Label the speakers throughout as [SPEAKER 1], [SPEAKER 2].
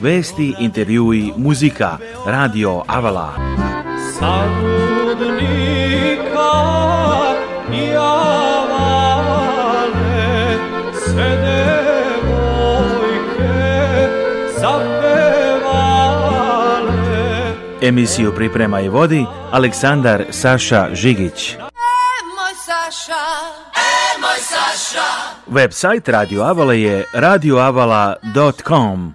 [SPEAKER 1] vesti, intervjui, muzika, radio Avala. Sarudnika i Avale, sve devojke zapevale. Emisiju priprema i vodi Aleksandar Saša Žigić. E, e, Website Radio Avala je radioavala.com.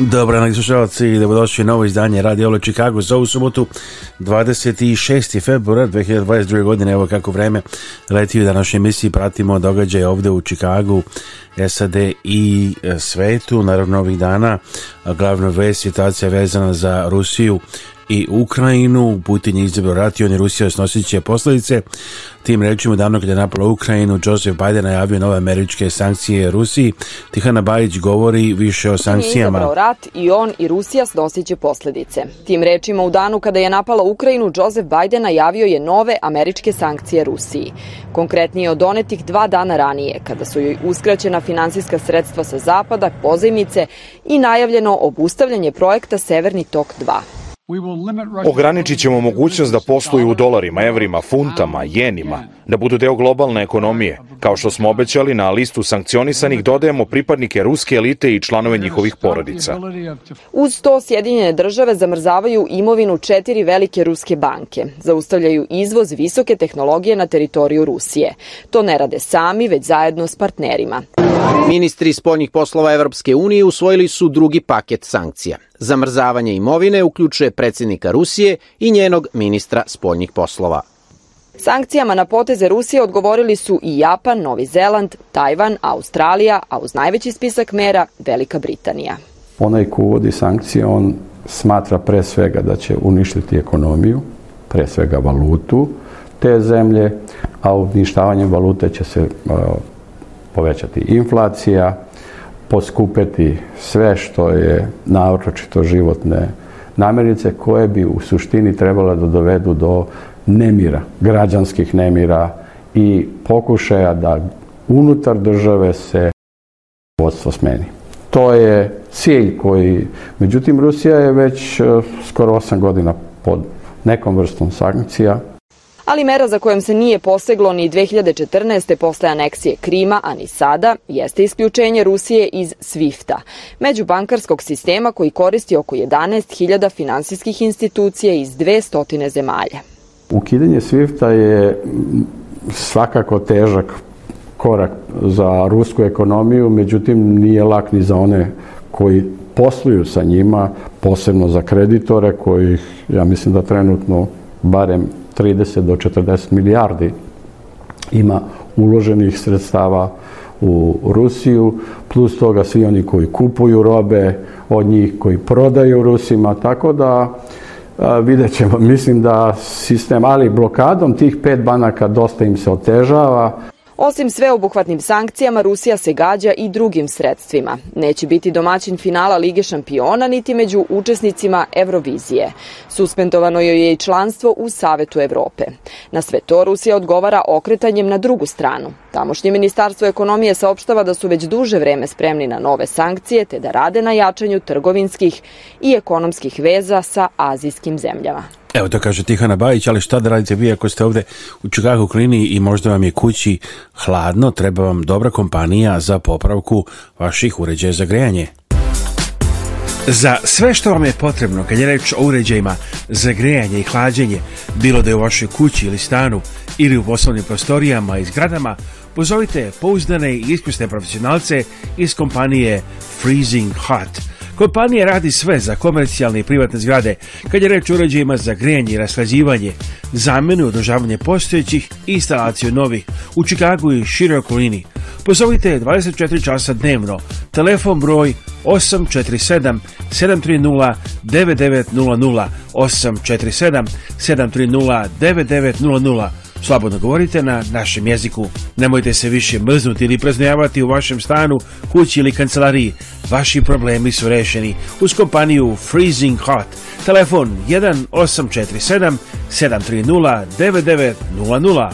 [SPEAKER 2] Dobro, dragi slušalci, dobrodošli u novo izdanje Radio Ole Chicago za ovu subotu 26. februar 2022. godine. Evo kako vreme leti u današnjoj emisiji. Pratimo događaje ovde u Chicagu, SAD i e, svetu. Naravno ovih dana glavna vest situacija vezana za Rusiju i Ukrajinu. Putin je izabio rat i on je Rusija snosit će posljedice. Tim rečima davno kada je napala Ukrajinu, Joseph Biden najavio nove američke sankcije Rusiji. Tihana Bajić govori više o sankcijama.
[SPEAKER 3] Putin je rat i on i Rusija snosiće posledice. Tim rečima u danu kada je napala Ukrajinu, Joseph Biden najavio je nove američke sankcije Rusiji. Konkretnije od donetih dva dana ranije, kada su joj uskraćena finansijska sredstva sa zapada, pozajmice i najavljeno obustavljanje projekta Severni tok 2.
[SPEAKER 4] Ograničit ćemo mogućnost da posluju u dolarima, evrima, funtama, jenima, da budu deo globalne ekonomije. Kao što smo obećali, na listu sankcionisanih dodajemo pripadnike ruske elite i članove njihovih porodica.
[SPEAKER 3] Uz to, Sjedinjene države zamrzavaju imovinu četiri velike ruske banke, zaustavljaju izvoz visoke tehnologije na teritoriju Rusije. To ne rade sami, već zajedno s partnerima.
[SPEAKER 5] Ministri spoljnih poslova Evropske unije usvojili su drugi paket sankcija zamrzavanje imovine uključuje predsjednika Rusije i njenog ministra spoljnih poslova.
[SPEAKER 3] Sankcijama na poteze Rusije odgovorili su i Japan, Novi Zeland, Tajvan, Australija, a uz najveći spisak mera Velika Britanija.
[SPEAKER 6] Onaj ko uvodi sankcije, on smatra pre svega da će uništiti ekonomiju, pre svega valutu te zemlje, a uništavanjem valute će se uh, povećati inflacija, poskupeti sve što je naočito životne namirnice koje bi u suštini trebala da dovedu do nemira, građanskih nemira i pokušaja da unutar države se vodstvo smeni. To je cilj koji, međutim, Rusija je već eh, skoro 8 godina pod nekom vrstom sankcija,
[SPEAKER 3] ali mera za kojom se nije poseglo ni 2014. posle aneksije Krima, a ni sada, jeste isključenje Rusije iz SWIFT-a, međubankarskog sistema koji koristi oko 11.000 finansijskih institucija iz 200 zemalja.
[SPEAKER 6] Ukidanje SWIFT-a je svakako težak korak za rusku ekonomiju, međutim nije lak ni za one koji posluju sa njima, posebno za kreditore kojih ja mislim da trenutno barem 30 do 40 milijardi ima uloženih sredstava u Rusiju, plus toga svi oni koji kupuju robe od njih, koji prodaju Rusima, tako da a, vidjet ćemo, mislim da sistem, ali blokadom tih pet banaka dosta im se otežava.
[SPEAKER 3] Osim sveobuhvatnim sankcijama, Rusija se gađa i drugim sredstvima. Neće biti domaćin finala Lige šampiona niti među učesnicima Eurovizije. Suspendovano joj je i članstvo u Savetu Evrope. Na sve to Rusija odgovara okretanjem na drugu stranu. Tamošnje ministarstvo ekonomije saopštava da su već duže vreme spremni na nove sankcije te da rade na jačanju trgovinskih i ekonomskih veza sa azijskim zemljama.
[SPEAKER 2] Evo to kaže Tihana Bajić, ali šta da radite vi ako ste ovde u Čikagu kliniji i možda vam je kući hladno, treba vam dobra kompanija za popravku vaših uređaja za grejanje. Za sve što vam je potrebno kad je reč o uređajima za grejanje i hlađenje, bilo da je u vašoj kući ili stanu ili u poslovnim prostorijama i zgradama, pozovite pouzdane i iskusne profesionalce iz kompanije Freezing Hot – Kompanija radi sve za komercijalne i privatne zgrade, kad je reč o uređajima za grenje i raslađivanje, zamenu i održavanje postojećih i instalaciju novih u Čikagu i široj okolini. Pozovite 24 časa dnevno, telefon broj 847 730 9900 847 730 9900 slobodno govorite na našem jeziku. Nemojte se više mrznuti ili praznjavati u vašem stanu, kući ili kancelariji. Vaši problemi su rešeni uz kompaniju Freezing Hot. Telefon 1847 730 9900.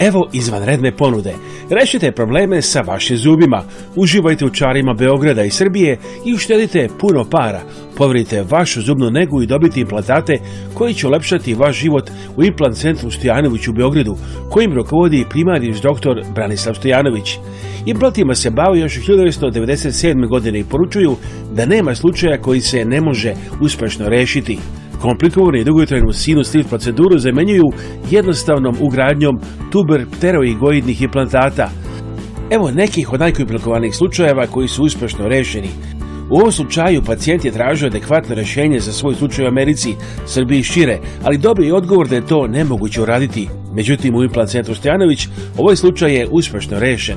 [SPEAKER 2] Evo izvanredne ponude. Rešite probleme sa vašim zubima, uživajte u čarima Beograda i Srbije i uštedite puno para. Poverite vašu zubnu negu i dobiti implantate koji će olepšati vaš život u implant centru Stojanović u Beogradu, kojim rukovodi primarniš doktor Branislav Stojanović. Implantima se bave još 1997. godine i poručuju da nema slučaja koji se ne može uspešno rešiti komplikovane i dugotrajnu sinus lift proceduru zamenjuju jednostavnom ugradnjom tuber pteroigoidnih implantata. Evo nekih od najkomplikovanijih slučajeva koji su uspešno rešeni. U ovom slučaju pacijent je tražio adekvatno rešenje za svoj slučaj u Americi, Srbiji i šire, ali dobio je odgovor da je to nemoguće uraditi. Međutim, u implant centru Stojanović ovaj slučaj je uspešno rešen.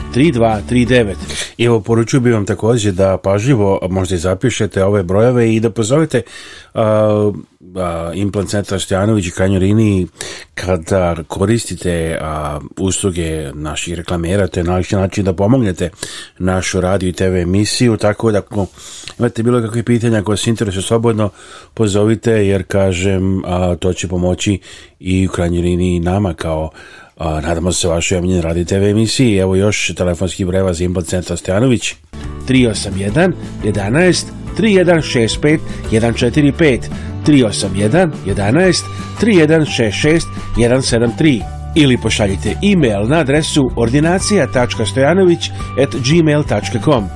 [SPEAKER 2] 3239. evo poručio bi vam takođe da pažljivo možda i zapišete ove brojeve i da pozovete uh, a, implant centra Stojanović i Kanjorini liniji kada koristite a, usluge naših reklamera, to je najveći način da pomognete našu radio i TV emisiju, tako da ako imate bilo kakve pitanja, ako se interesuje slobodno, pozovite jer kažem a, to će pomoći i u krajnjoj liniji nama kao a, nadamo se vašoj omiljenoj radi TV emisiji. Evo još telefonski breva za implant centra Stojanović 381 11 3165 145 381 11 3166 173 ili pošaljite e-mail na adresu ordinacija.stojanović at gmail.com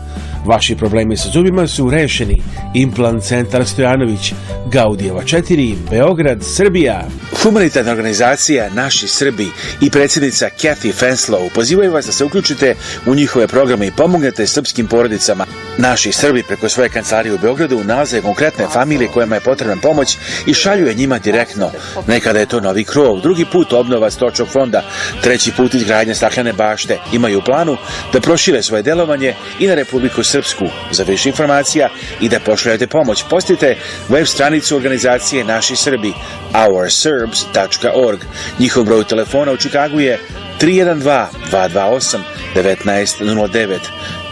[SPEAKER 2] Vaši problemi sa zubima su rešeni. Implant centar Stojanović, Gaudijeva 4, Beograd, Srbija. Humanitarna organizacija Naši Srbi i predsjednica Kathy Fenslow pozivaju vas da se uključite u njihove programe i pomognete srpskim porodicama. Naši Srbi preko svoje kancelarije u Beogradu nalaze konkretne familije kojima je potrebna pomoć i šalju njima direktno. Nekada je to novi krov, drugi put obnova stočnog fonda, treći put izgradnja staklene bašte. Imaju planu da prošire svoje delovanje i na Republiku Srbiju Srpsku. Za više informacija i da pošaljete pomoć, postite web stranicu organizacije Naši Srbi, ourserbs.org. Njihov broj telefona u Čikagu je 312 228 1909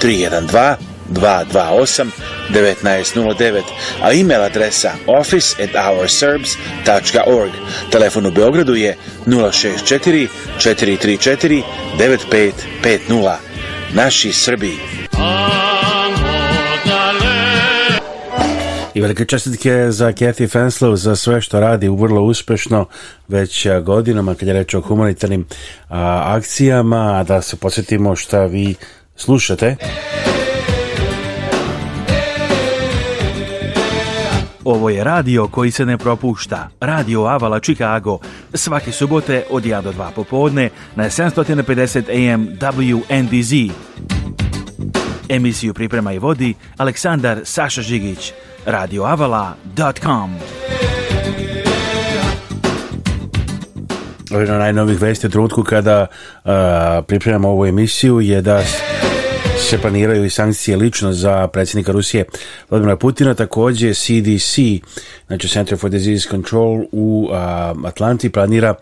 [SPEAKER 2] 312 228 1909, a e-mail adresa office at ourserbs.org. Telefon u Beogradu je 064 434 9550. Naši Srbi. I velike čestitke za Kathy Fenslow za sve što radi vrlo uspešno već godinama kad je reč o humanitarnim a, akcijama. Da se podsjetimo šta vi slušate.
[SPEAKER 1] Ovo je radio koji se ne propušta. Radio Avala Chicago. Svake subote od 1 do 2 popodne na 750 AM WNDZ. Emisiju priprema i vodi Aleksandar Saša Žigić. radioavala.com
[SPEAKER 2] Najnovih vesti u trutku kada uh, pripremamo ovu emisiju je da se planiraju i sankcije lično za predsjednika Rusije Vladimira Putina, takođe CDC, znači Center for Disease Control u a, Atlanti planira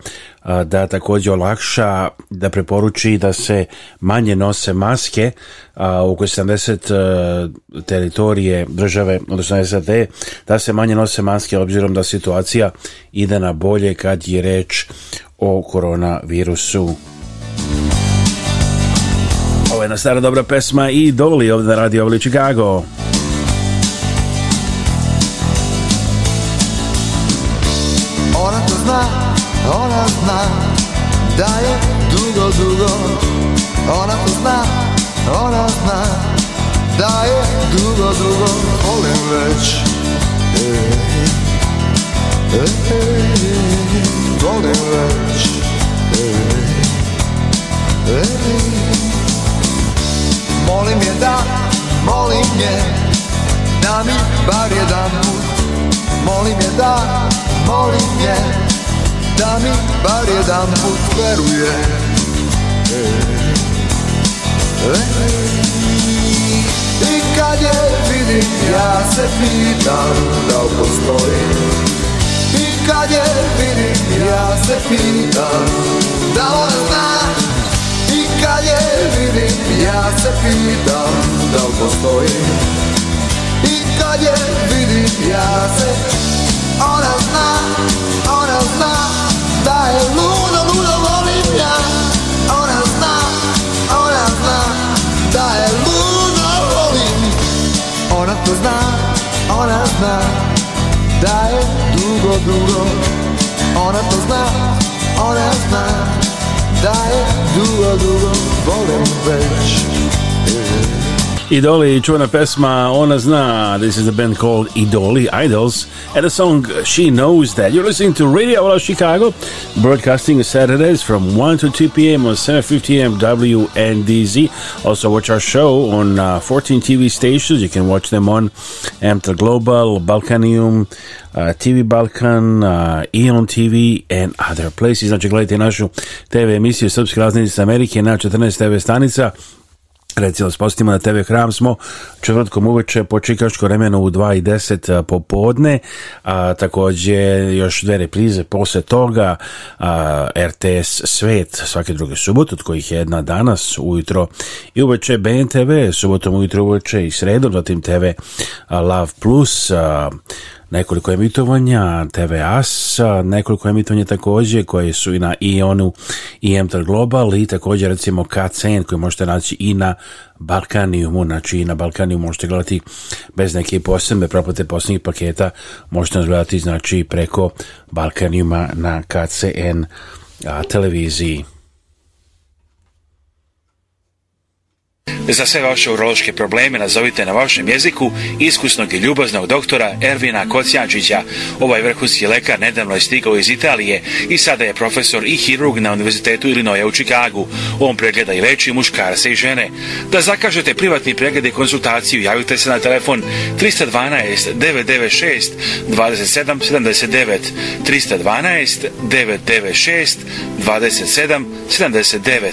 [SPEAKER 2] a, da takođe olakša, da preporuči da se manje nose maske a, oko 70 e, teritorije države, odnosno SAD, da se manje nose maske obzirom da situacija ide na bolje kad je reč o koronavirusu ovo je jedna stara dobra pesma i Doli ovde na Radio Ovli Chicago. Ona to zna, ona zna da je dugo, dugo. Ona to zna, ona zna da je dugo, dugo. Volim već, e, e, e, e. volim već, e, e, e. molim je da, molim je da mi bar jedan put Molim je da, molim je da mi bar jedan put veruje I kad je vidim ja se pitam da li postoji I kad je vidim ja se pitam da ona zna Kad je vidim ja se pitam da li postoji I kad je vidim ja se Ona zna, ona zna da je luda, luda volim ja Ona zna, ona zna da je luda volim Ona to zna, ona zna da je dugo, dugo Ona to zna, ona zna Daj drugom volim Idoli, čuvena pesma, ona zna, this is a band called Idoli, Idols, and the song She Knows That. You're listening to Radio Out Chicago, broadcasting Saturdays from 1 to 2 p.m. on 750 AM WNDZ. Also, watch our show on uh, 14 TV stations. You can watch them on Amtel Global, Balkanium, uh, TV Balkan, uh, Eon TV and other places. Znači, gledajte našu TV emisiju Srpske iz Amerike na 14 TV stanica Recimo, da spostimo na TV Hram smo četvrtkom uveče po čikaško vremenu u 2 i 10 popodne, a takođe još dve reprize posle toga a, RTS Svet svake druge subote, od kojih je jedna danas ujutro i uveče BNTV, subotom ujutro uveče i sredom, zatim TV Love Plus, a, nekoliko emitovanja TV As, nekoliko emitovanja takođe koje su i na Ionu i Emter Global i takođe recimo KCN koji možete naći i na Balkanijumu, znači i na Balkaniju možete gledati bez neke posebne proplate poslednjih paketa, možete nas gledati znači preko Balkaniuma na KCN televiziji. Za sve vaše urološke probleme nazovite na vašem jeziku iskusnog i ljubaznog doktora Ervina Kocijančića. Ovaj vrhunski lekar nedavno je stigao iz Italije i sada je profesor i hirurg na Univerzitetu Illinois u Čikagu. On pregleda i leči muškarce i žene. Da zakažete privatni pregled i konsultaciju, javite se na telefon 312 996 2779 312 996 2779.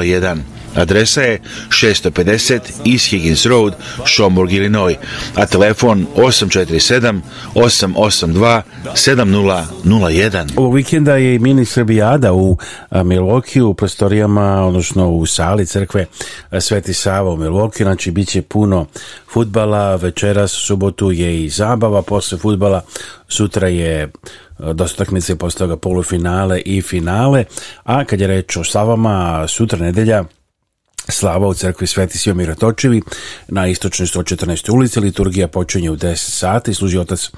[SPEAKER 2] lo Adresa je 650 East Higgins Road, Schaumburg, Illinois, a telefon 847-882-7001. Ovog vikenda je mini Srbijada u Milokiju, u prostorijama, odnosno u sali crkve Sveti Sava u Milokiju, znači bit će puno futbala, večeras, subotu je i zabava, posle futbala sutra je dosta posle toga polufinale i finale, a kad je reč o Savama, sutra nedelja Slava u crkvi Sveti Sio Mirotočevi na istočnoj 114. ulici. Liturgija počinje u 10 sati, služi otac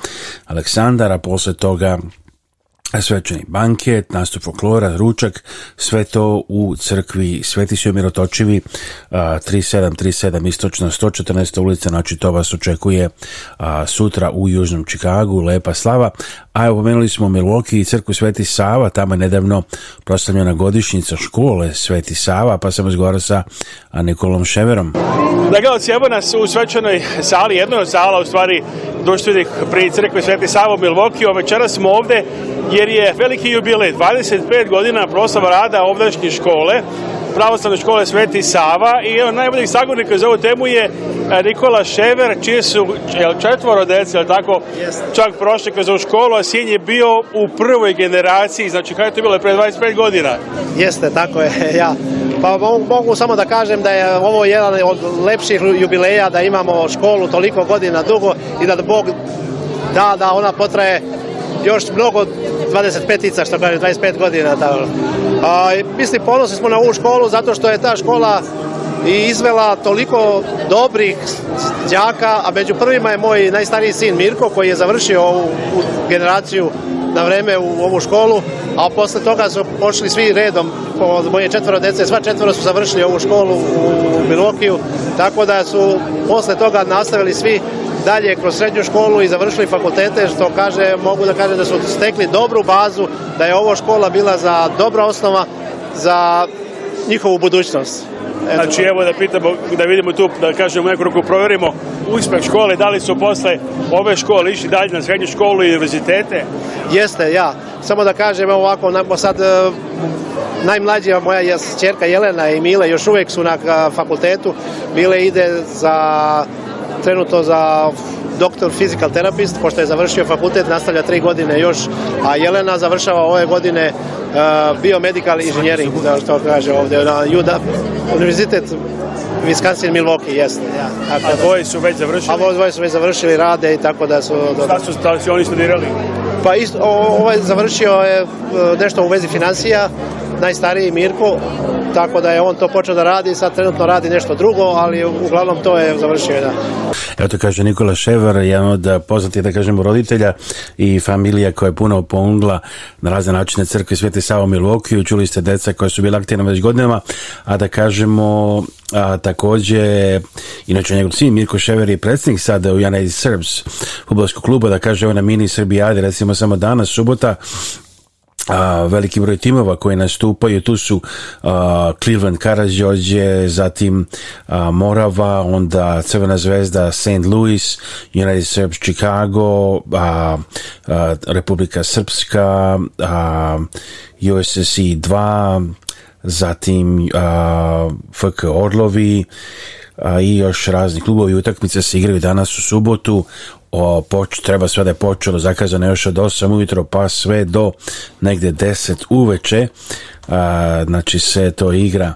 [SPEAKER 2] Aleksandar, a posle toga svečani banket, nastup folklora, ručak, sve to u crkvi Sveti Sjomirotočivi, 3737 istočna 114. ulica, znači to vas očekuje a, sutra u Južnom Čikagu, lepa slava, a evo pomenuli smo Milwaukee i crkvu Sveti Sava, tamo je nedavno proslavljena godišnjica škole Sveti Sava, pa sam razgovarao sa Nikolom Ševerom.
[SPEAKER 7] Da gledalci, evo nas u svečanoj sali, jednoj sala u stvari društvenih pri crkvi Sveti Sava u Milwaukee, večeras smo ovde je jer je veliki jubilej, 25 godina proslava rada ovdašnje škole, pravoslavne škole Sveti Sava i jedan najboljih sagovornika za ovu temu je e, Nikola Šever, čije su jel, četvoro dece, jel tako, yes. čak prošle kroz ovu školu, a sin je bio u prvoj generaciji, znači kada je to bilo pre 25 godina?
[SPEAKER 8] Jeste, tako je, ja. Pa mogu, mogu samo da kažem da je ovo jedan od lepših jubileja, da imamo školu toliko godina dugo i da Bog da, da ona potraje još mnogo 25-ica, što kaže, 25 godina. Da. A, mislim, ponosni smo na ovu školu zato što je ta škola i izvela toliko dobrih đaka, a među prvima je moj najstariji sin Mirko koji je završio ovu generaciju na vreme u ovu školu, a posle toga su pošli svi redom, od moje četvoro dece, sva četvoro su završili ovu školu u Milokiju, tako da su posle toga nastavili svi dalje kroz srednju školu i završili fakultete, što kaže, mogu da kažem da su stekli dobru bazu, da je ovo škola bila za dobra osnova za njihovu budućnost.
[SPEAKER 7] Eto. Znači evo da pitamo, da vidimo tu, da kažemo nekako proverimo uspeh škole, da li su posle ove škole išli dalje na srednju školu i univerzitete?
[SPEAKER 8] Jeste, ja. Samo da kažem ovako, sad e, najmlađa moja čerka Jelena i Mile još uvek su na fakultetu, bile ide za trenuto za doktor physical therapist, pošto je završio fakultet, nastavlja tri godine još, a Jelena završava ove godine e, biomedical engineering, da što kaže ovdje, na Juda, univerzitet Wisconsin Milwaukee, jeste. Ja.
[SPEAKER 7] Tako a da. dvoje su već završili?
[SPEAKER 8] A dvoje su već završili, rade i tako da su... Šta
[SPEAKER 7] su,
[SPEAKER 8] da
[SPEAKER 7] su oni studirali?
[SPEAKER 8] Pa isto, ovaj završio je e, nešto u vezi financija, najstariji Mirko, tako da je on to počeo da radi, sad trenutno radi nešto drugo, ali uglavnom to je završio
[SPEAKER 2] Da. Evo to kaže Nikola Ševar, jedan od eh, poznatih, da kažemo, roditelja i familija koja je puno pomogla na razne načine crkve Sveti Sava u Milvokiju, čuli ste deca koja su bila aktivna već godinama, a da kažemo a takođe inače njegov sin Mirko Šever je predsednik sada u Jana i Srbs futbolskog kluba da kaže evo na mini Srbijadi recimo samo danas subota a, veliki broj timova koji nastupaju, tu su a, Cleveland Karađorđe, zatim a, Morava, onda Crvena zvezda St. Louis, United Serbs Chicago, a, a, Republika Srpska, a, USSC 2, zatim a, FK Orlovi, a, i još razni klubovi utakmice se igraju danas u subotu o, poč, treba sve da je počelo zakazano još od 8 ujutro pa sve do negde 10 uveče a, znači se to igra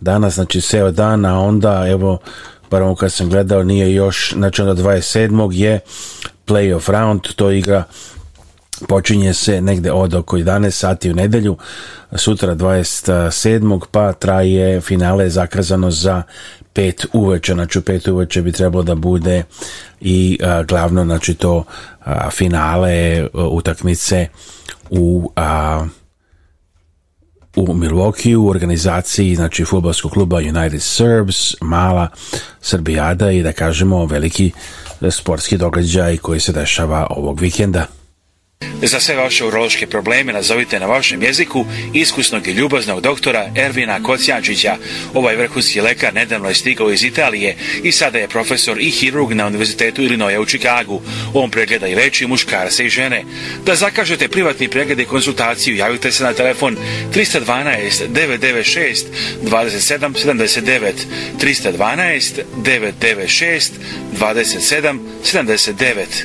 [SPEAKER 2] danas znači seo dan a onda evo barem kad sam gledao nije još znači onda 27. je playoff round to igra počinje se negde od oko 11 sati u nedelju, sutra 27. pa traje finale zakazano za 5 uveče, znači u 5 uveče bi trebalo da bude i a, glavno znači to a, finale a, utakmice u a, u Milwaukee u organizaciji znači futbolskog kluba United Serbs, mala Srbijada i da kažemo veliki sportski događaj koji se dešava ovog vikenda. Za sve vaše urološke probleme nazovite na vašem jeziku iskusnog i ljubaznog doktora Ervina Kocijančića. Ovaj vrhunski lekar nedavno je stigao iz Italije i sada je profesor i hirurg na Univerzitetu Ilinoja u Čikagu. On pregleda i leči muškarce i žene. Da zakažete privatni pregled i konsultaciju, javite se na telefon 312 996 27 79 312 996 27 79.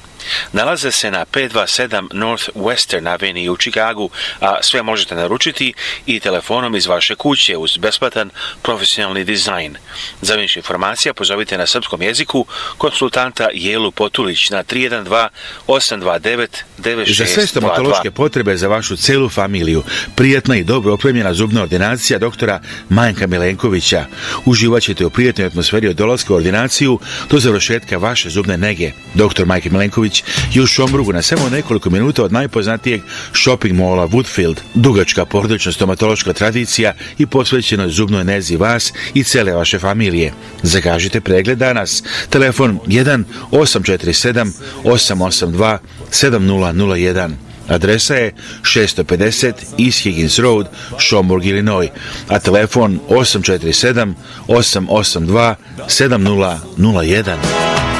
[SPEAKER 2] Nalaze se na 527 North Western Avenue u Čikagu, a sve možete naručiti i telefonom iz vaše kuće uz besplatan profesionalni dizajn. Za više informacija pozovite na srpskom jeziku konsultanta Jelu Potulić na 312 829 9622. Za sve stomatološke potrebe za vašu celu familiju, prijatna i dobro opremljena zubna ordinacija doktora Manjka Milenkovića. Uživaćete u prijatnoj atmosferi od dolaska u ordinaciju do završetka vaše zubne nege. Doktor Majke Milenković Marković i u Šombrugu na samo nekoliko minuta od najpoznatijeg shopping mola Woodfield. Dugačka porodična stomatološka tradicija i posvećena zubnoj nezi vas i cele vaše familije. Zagažite pregled danas. Telefon 1 847 882 7001. Adresa je 650 East Higgins Road, Schomburg, Illinois, a telefon 847 882 7001.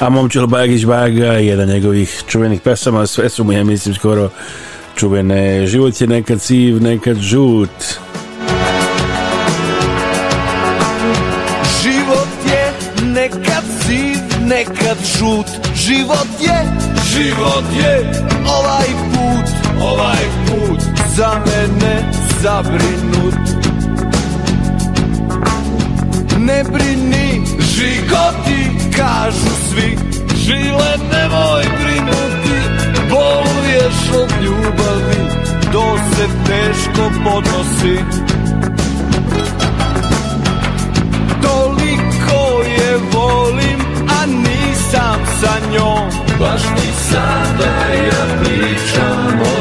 [SPEAKER 2] a Momčilo Bagić Baga, jedan njegovih čuvenih pesama, sve su mu, ja mislim, skoro čuvene. Život je nekad siv, nekad žut. Život je nekad siv, nekad žut. Život je, život je, ovaj put, ovaj put, za mene zabrinut. Ne brinut Životi kažu svi Žile nemoj brinuti Boluješ od ljubavi To se teško podnosi Toliko je volim A nisam sa njom Baš ti sada ja pričam o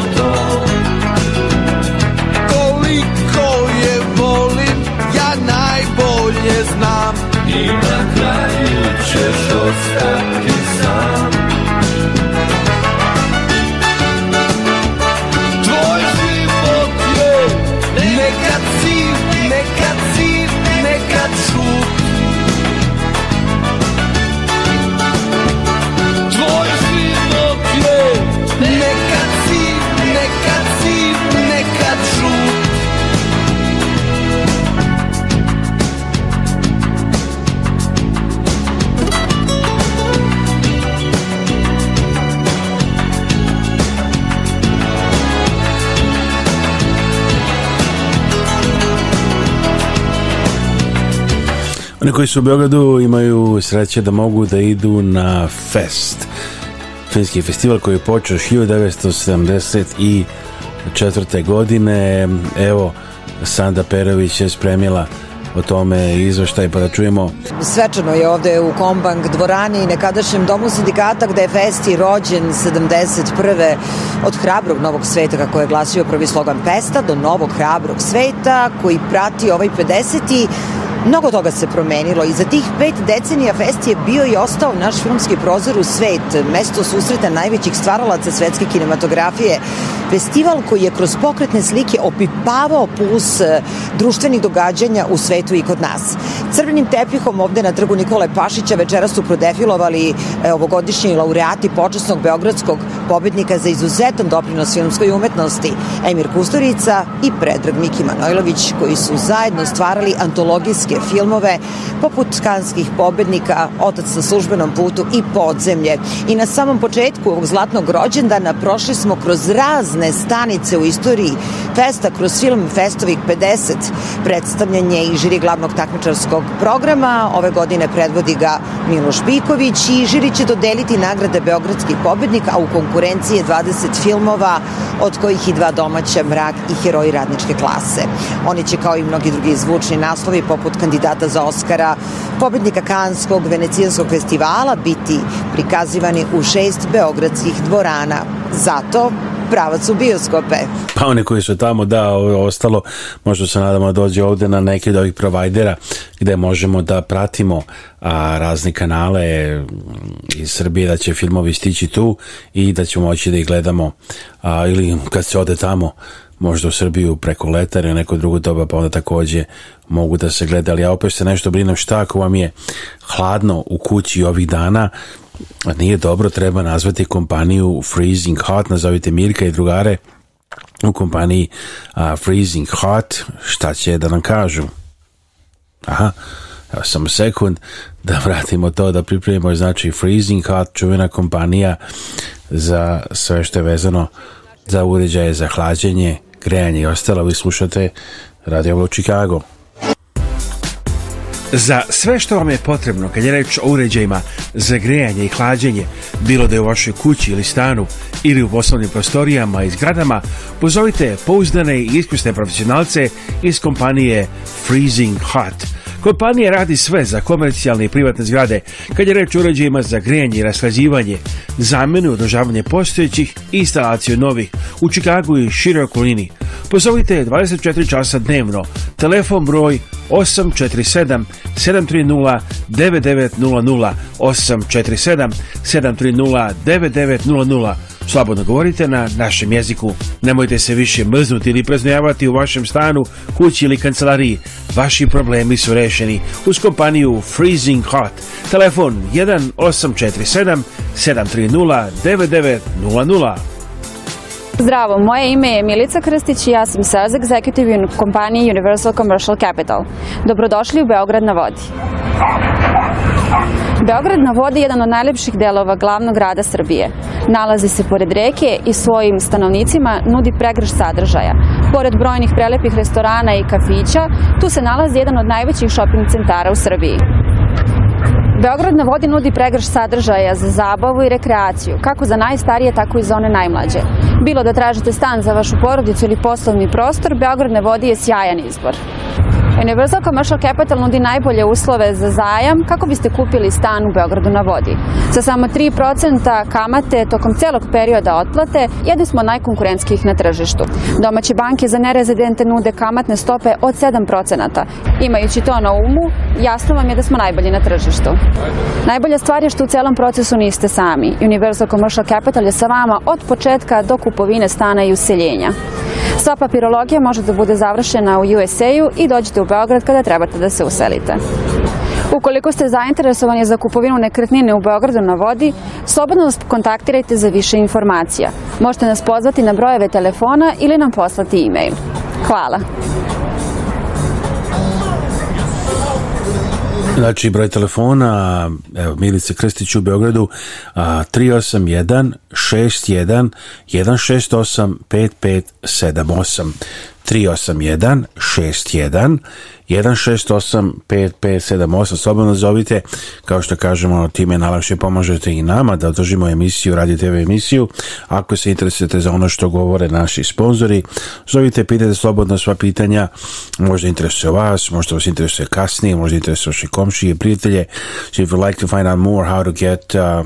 [SPEAKER 2] stop. koji su u Beogradu imaju sreće da mogu da idu na fest. Finski festival koji je počeo 1974. godine. Evo, Sanda Perović je spremila o tome izveštaj pa da čujemo.
[SPEAKER 9] Svečano je ovde u Kombank dvorani i nekadašnjem domu sindikata gde je Festi rođen 71. od hrabrog novog sveta kako je glasio prvi slogan festa do novog hrabrog sveta koji prati ovaj 50. Mnogo toga se promenilo i za tih pet decenija Fest je bio i ostao naš filmski prozor u svet, mesto susreta najvećih stvaralaca svetske kinematografije, festival koji je kroz pokretne slike opipavao puls e, društvenih događanja u svetu i kod nas. Crvenim tepihom ovde na trgu Nikole Pašića večera su prodefilovali e, ovogodišnji laureati počasnog Beogradskog pobednika za izuzetan doprinos filmskoj umetnosti, Emir Kusturica i Predrag Miki Manojlović, koji su zajedno stvarali antologijske filmove poput kanskih pobednika, Otac na službenom putu i Podzemlje. I na samom početku ovog zlatnog rođendana prošli smo kroz razne stanice u istoriji festa, kroz film Festovik 50, predstavljanje i žiri glavnog takmičarskog programa. Ove godine predvodi ga Miloš Biković i žiri će dodeliti nagrade Beogradski pobednik, a u konkurenciji konkurencije 20 filmova, od kojih i dva domaća Mrak i Heroji radničke klase. Oni će kao i mnogi drugi zvučni naslovi poput kandidata za Oscara, pobednika Kanskog, Venecijanskog festivala biti prikazivani u šest beogradskih dvorana. Zato pravac
[SPEAKER 2] u
[SPEAKER 9] bioskope.
[SPEAKER 2] Pa one koji su tamo, da, ostalo, možda se nadamo da dođe ovde na neke od ovih provajdera gde možemo da pratimo a, razni kanale mm, iz Srbije, da će filmovi stići tu i da ćemo moći da ih gledamo a, ili kad se ode tamo možda u Srbiju preko leta ili neko drugo doba, pa onda takođe mogu da se gleda, ali ja opet se nešto brinem šta ako vam je hladno u kući ovih dana, Nije dobro, treba nazvati kompaniju Freezing Hot, nazovite Mirka i drugare u kompaniji a, Freezing Hot, šta će da nam kažu? Aha, evo samo sekund da vratimo to, da pripremimo, znači Freezing Hot, čuvena kompanija za sve što je vezano za uređaje za hlađenje, grejanje i ostalo, vi slušate Radio Chicago. Za sve što vam je potrebno kad je reč o uređajima za grejanje i hlađenje, bilo da je u vašoj kući ili stanu ili u poslovnim prostorijama i zgradama, pozovite pouzdane i iskusne profesionalce iz kompanije Freezing Hot – Kompanija radi sve za komercijalne i privatne zgrade, kad je reč o uređajima za grejanje i raslađivanje, zamenu i održavanje postojećih i instalaciju novih u Čikagu i široj okolini. Pozovite 24 časa dnevno, telefon broj 847 730 9900 847 730 9900 Slobodno govorite na našem jeziku. Nemojte se više mrznuti ili preznojavati u vašem stanu, kući ili kancelariji. Vaši problemi su rešeni uz kompaniju Freezing Hot. Telefon 1847 730 9900.
[SPEAKER 10] Zdravo, moje ime je Milica Krstić i ja sam sales executive u kompaniji Universal Commercial Capital. Dobrodošli u Beograd na vodi. Beograd na vodi je jedan od najlepših delova glavnog grada Srbije. Nalazi se pored reke i svojim stanovnicima nudi pregrš sadržaja. Pored brojnih prelepih restorana i kafića, tu se nalazi jedan od najvećih shopping centara u Srbiji. Beograd na vodi nudi pregrš sadržaja za zabavu i rekreaciju, kako za najstarije, tako i za one najmlađe. Bilo da tražite stan za vašu porodicu ili poslovni prostor, Beograd na vodi je sjajan izbor. Universal Commercial Capital nudi najbolje uslove za zajam kako biste kupili stan u Beogradu na vodi. Sa samo 3% kamate tokom celog perioda otplate, jedni smo najkonkurentskih na tržištu. Domaće banke za nerezidente nude kamatne stope od 7%. Imajući to na umu, jasno vam je da smo najbolji na tržištu. Najbolja stvar je što u celom procesu niste sami. Universal Commercial Capital je sa vama od početka do kupovine stana i useljenja. Sva papirologija može da bude završena u USA-u i dođete u Beograd kada trebate da se uselite. Ukoliko ste zainteresovani za kupovinu nekretnine u Beogradu na vodi, slobodno nas kontaktirajte za više informacija. Možete nas pozvati na brojeve telefona ili nam poslati e-mail. Hvala.
[SPEAKER 2] Znači, broj telefona, evo, Milice Krstić u Beogradu, a, 381 61 168 5578 381 61 168 5578 slobodno zovite kao što kažemo time najlakše pomažete i nama da održimo emisiju radio TV emisiju ako se interesujete za ono što govore naši sponzori zovite pitajte slobodno sva pitanja možda interesuje vas možda vas interesuje kasnije možda interesuje vaše komšije prijatelje so if you'd like to find out more how to get uh,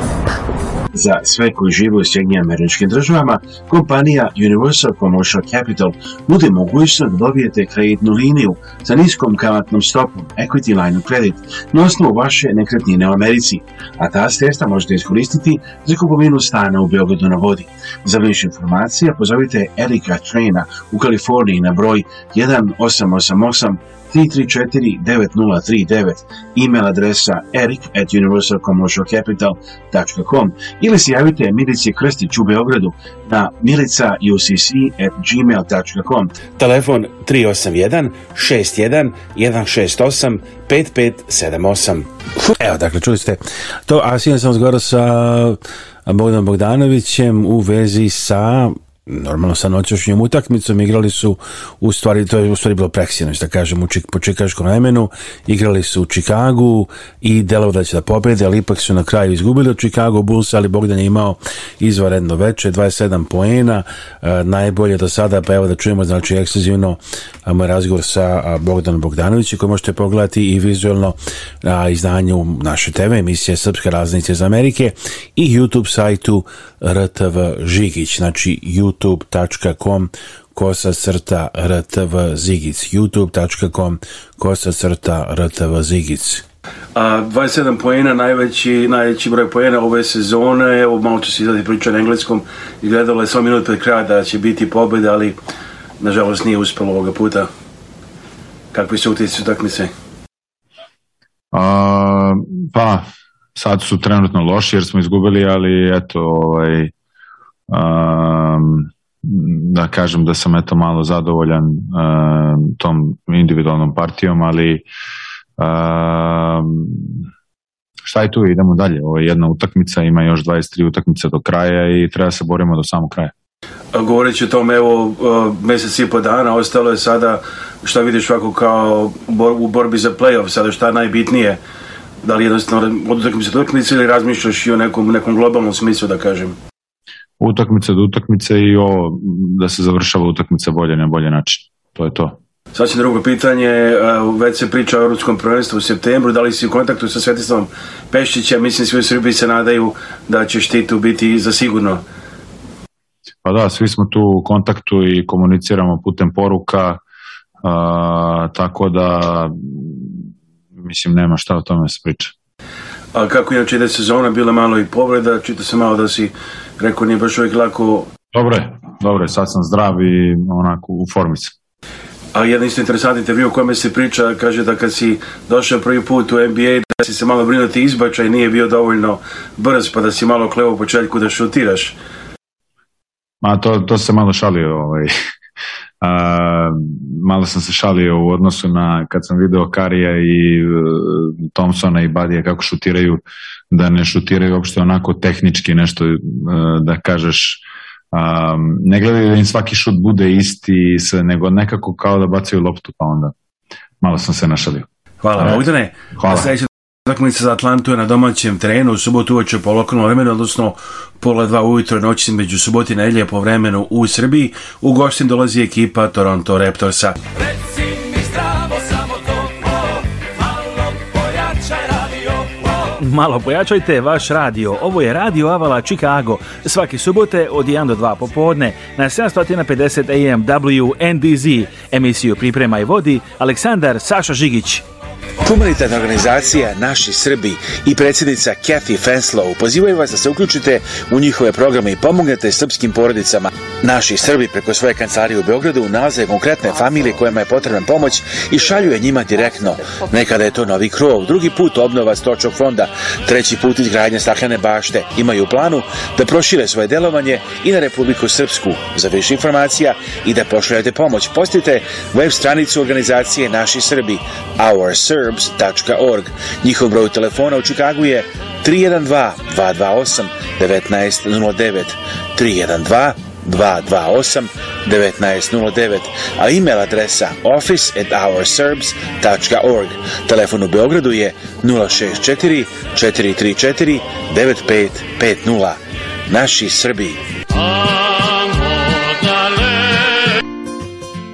[SPEAKER 2] za sve koji žive u Sjedinjenim američkim državama, kompanija Universal Commercial Capital nude mogućnost da dobijete kreditnu liniju sa niskom kamatnom stopom Equity Line of Credit na osnovu vaše nekretnine u Americi, a ta sredstva možete iskoristiti za kupovinu stana u Beogradu na vodi. Za više informacija pozovite Erika Trena u Kaliforniji na broj 1888 334-9039, email adresa eric at universalcommercialcapital.com ili se javite Milici Krstić u Beogradu na milica.ucc at gmail.com. Telefon 381 61 168 5578. Evo, dakle, čuli ste to, a sinoć sam razgovarao sa Bogdan Bogdanovićem u vezi sa normalno sa noćašnjom utakmicom igrali su u stvari to je u stvari bilo preksinoć da kažem u čik, po čikaškom vremenu igrali su u Čikagu i delovalo da će da pobede ali ipak su na kraju izgubili od Chicago Bulls ali Bogdan je imao izvanredno veče 27 poena e, najbolje do sada pa evo da čujemo znači ekskluzivno moj razgovor sa Bogdanom Bogdanovićem koji možete pogledati i vizuelno na izdanju naše TV emisije Srpske raznice iz Amerike i YouTube sajtu RTV Žigić znači YouTube youtube.com kosa srta rtv zigic youtube.com kosa srta rtv zigic
[SPEAKER 11] a 27 poena, najveći, najveći broj poena ove sezone, evo malo ću se izdati priča na engleskom, izgledalo je samo minut pred kraja da će biti pobjeda, ali nažalost nije uspelo ovoga puta. Kakvi su utjeci utakmice?
[SPEAKER 12] A, pa, sad su trenutno loši jer smo izgubili, ali eto, ovaj, da kažem da sam eto malo zadovoljan tom individualnom partijom, ali šta je tu, idemo dalje. Ovo je jedna utakmica, ima još 23 utakmice do kraja i treba da se borimo do samog kraja.
[SPEAKER 11] Govoreći o tom, evo, e, mjesec i po dana, ostalo je sada, šta vidiš ovako kao u borbi za playoff, sada šta je najbitnije? Da li jednostavno od utakmice do utakmice ili razmišljaš i o nekom, nekom globalnom smislu, da kažem?
[SPEAKER 12] utakmica do utakmice i ovo da se završava utakmica bolje na bolje način. To je to.
[SPEAKER 11] Sad drugo pitanje, eh, već se priča o Europskom prvenstvu u septembru, da li si u kontaktu sa Svetislavom Pešićem, mislim svi u Srbiji se nadaju da će ti biti za sigurno.
[SPEAKER 12] Pa da, svi smo tu u kontaktu i komuniciramo putem poruka, a, tako da mislim nema šta o tome se priča.
[SPEAKER 11] A kako inače oči sezona, bila malo i povreda, čita se malo da si rekao nije baš uvijek lako.
[SPEAKER 12] Dobro je, dobro je, sad sam zdrav i onako u formi sam.
[SPEAKER 11] A jedan isto interesantni intervju u kome se priča, kaže da kad si došao prvi put u NBA, da si se malo brinuti da izbačaj, nije bio dovoljno brz, pa da si malo klevo u početku da šutiraš.
[SPEAKER 12] Ma to, to se malo šalio, ovaj. A, malo sam se šalio u odnosu na kad sam video Karija i e, Thompsona i Badija kako šutiraju da ne šutiraju uopšte onako tehnički nešto e, da kažeš um, ne gledaju da im svaki šut bude isti nego nekako kao da bacaju loptu pa onda malo sam se našalio
[SPEAKER 11] Hvala Ajde. Bogdane Hvala. Sledeća utakmica za Atlantu je na domaćem terenu u subotu uveče po lokalnom vremenu odnosno pola dva ujutro noći među suboti i nedelje po vremenu u Srbiji u gostin dolazi ekipa Toronto Raptorsa Reci!
[SPEAKER 13] malo pojačajte vaš radio. Ovo je Radio Avala Chicago. Svaki subote od 1 do 2 popodne na 750 AM WNDZ. Emisiju priprema i vodi Aleksandar Saša Žigić.
[SPEAKER 14] Humanitarna organizacija Naši Srbi i predsjednica Kathy Fenslow pozivaju vas da se uključite u njihove programe i pomognete srpskim porodicama. Naši Srbi preko svoje kancelarije u Beogradu nalaze konkretne familije kojima je potrebna pomoć i šalju je njima direktno. Nekada je to novi krov, drugi put obnova stočnog fonda, Treći put izgradnje staklene bašte imaju planu da prošire svoje delovanje i na Republiku Srpsku. Za više informacija i da pošaljete pomoć, postite web stranicu organizacije Naši Srbi, ourserbs.org. Njihov broj telefona u Čikagu je 312 228 1909 312 228 1909, a e-mail adresa office.ourserbs.org. Telefon u Beogradu je 064 434 9550. Naši Srbi.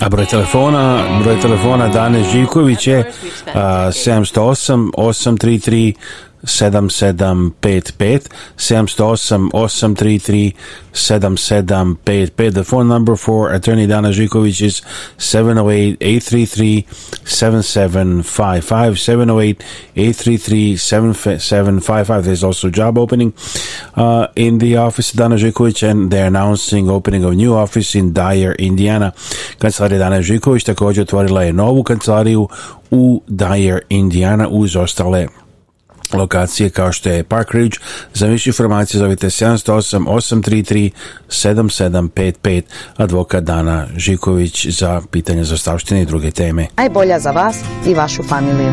[SPEAKER 2] A broj telefona, broj telefona Dane Živković je 708 833 7755 708 833 7755 the phone number for attorney Dana Žiković is 708 833 7755 708 833 7755 there's also job opening uh, in the office of Dana Žiković and they're announcing opening of new office in Dyer, Indiana kancelarija Dana Žiković također otvorila je novu kancelariju u Dyer, Indiana uz ostale lokacije kao što je Park Ridge. Za više informacije zovite 708 833 7755 advokat Dana Žiković za pitanje zastavštine i druge teme.
[SPEAKER 15] Najbolja za vas i vašu familiju.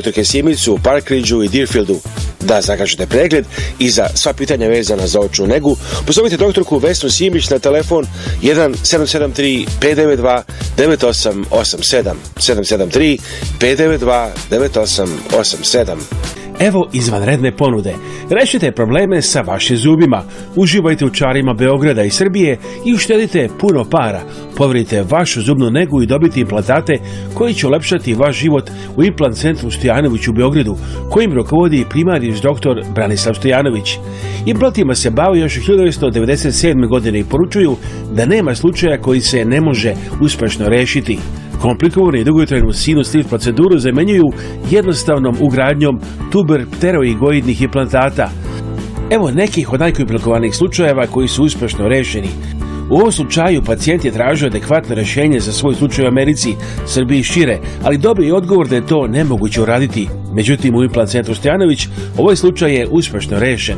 [SPEAKER 16] doktorke Simic u Parkridgeu i Deerfieldu. Da zakažete pregled i za sva pitanja vezana za očnu negu, pozovite doktorku Vesnu Simić na telefon 1773 592 9887 773 592 9887.
[SPEAKER 13] Evo izvanredne ponude. Rešite probleme sa vašim zubima. Uživajte u čarima Beograda i Srbije i uštedite puno para. Poverite vašu zubnu negu i dobiti implantate koji će ulepšati vaš život u implant centru Stojanović u Beogradu, kojim rukovodi primariš doktor Branislav Stojanović. Implantima se bavi još 1997. godine i poručuju da nema slučaja koji se ne može uspešno rešiti komplikovane i dugotrajnu sinus proceduru zamenjuju jednostavnom ugradnjom tuber pteroigoidnih implantata. Evo nekih od najkomplikovanijih slučajeva koji su uspešno rešeni. U ovom slučaju pacijent je tražio adekvatno rešenje za svoj slučaj u Americi, Srbiji i šire, ali dobio je odgovor da je to nemoguće uraditi. Međutim, u implant centru Stojanović ovaj slučaj je uspešno rešen.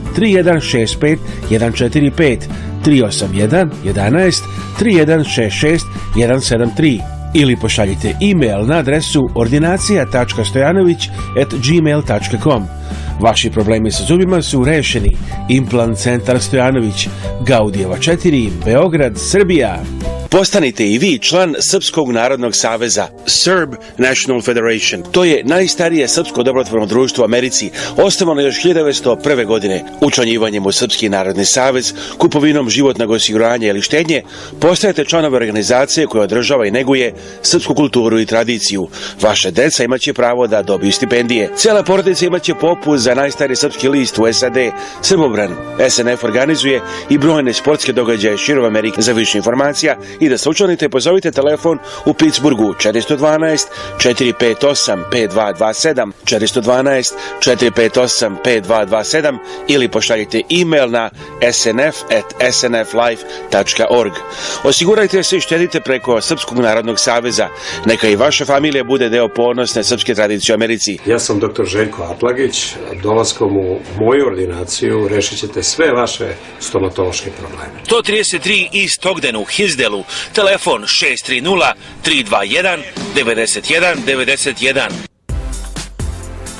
[SPEAKER 13] 3165 145 381 11 3166 173 ili pošaljite e-mail na adresu ordinacija.stojanović@gmail.com. Vaši problemi sa zubima su rešeni. Implant centar Stojanović, Gaudijeva 4, Beograd, Srbija.
[SPEAKER 16] Postanite i vi član Srpskog narodnog saveza Serb National Federation. To je najstarije srpsko dobrotvorno društvo u Americi, osnovano još 1901. godine. Učlanjivanjem u Srpski narodni savez, kupovinom životnog osiguranja ili štednje, postajete članove organizacije koja održava i neguje srpsku kulturu i tradiciju. Vaše deca imaće pravo da dobiju stipendije. Cela porodica imaće popust za najstariji srpski list u SAD, Srbobran. SNF organizuje i brojne sportske događaje širom Amerike. Za više informacija i da se učlanite pozovite telefon u Pittsburghu 412 458 5227 412 458 5227 ili pošaljite e-mail na snf at snflife.org. Osigurajte se i štedite preko Srpskog narodnog saveza. Neka i vaša familija bude deo ponosne srpske tradicije u Americi.
[SPEAKER 17] Ja sam dr. Željko Atlagić. Dolaskom u moju ordinaciju rešit ćete sve vaše stomatološke probleme.
[SPEAKER 13] 133 East Ogden u Hizdelu Telefon 630 321 91 91.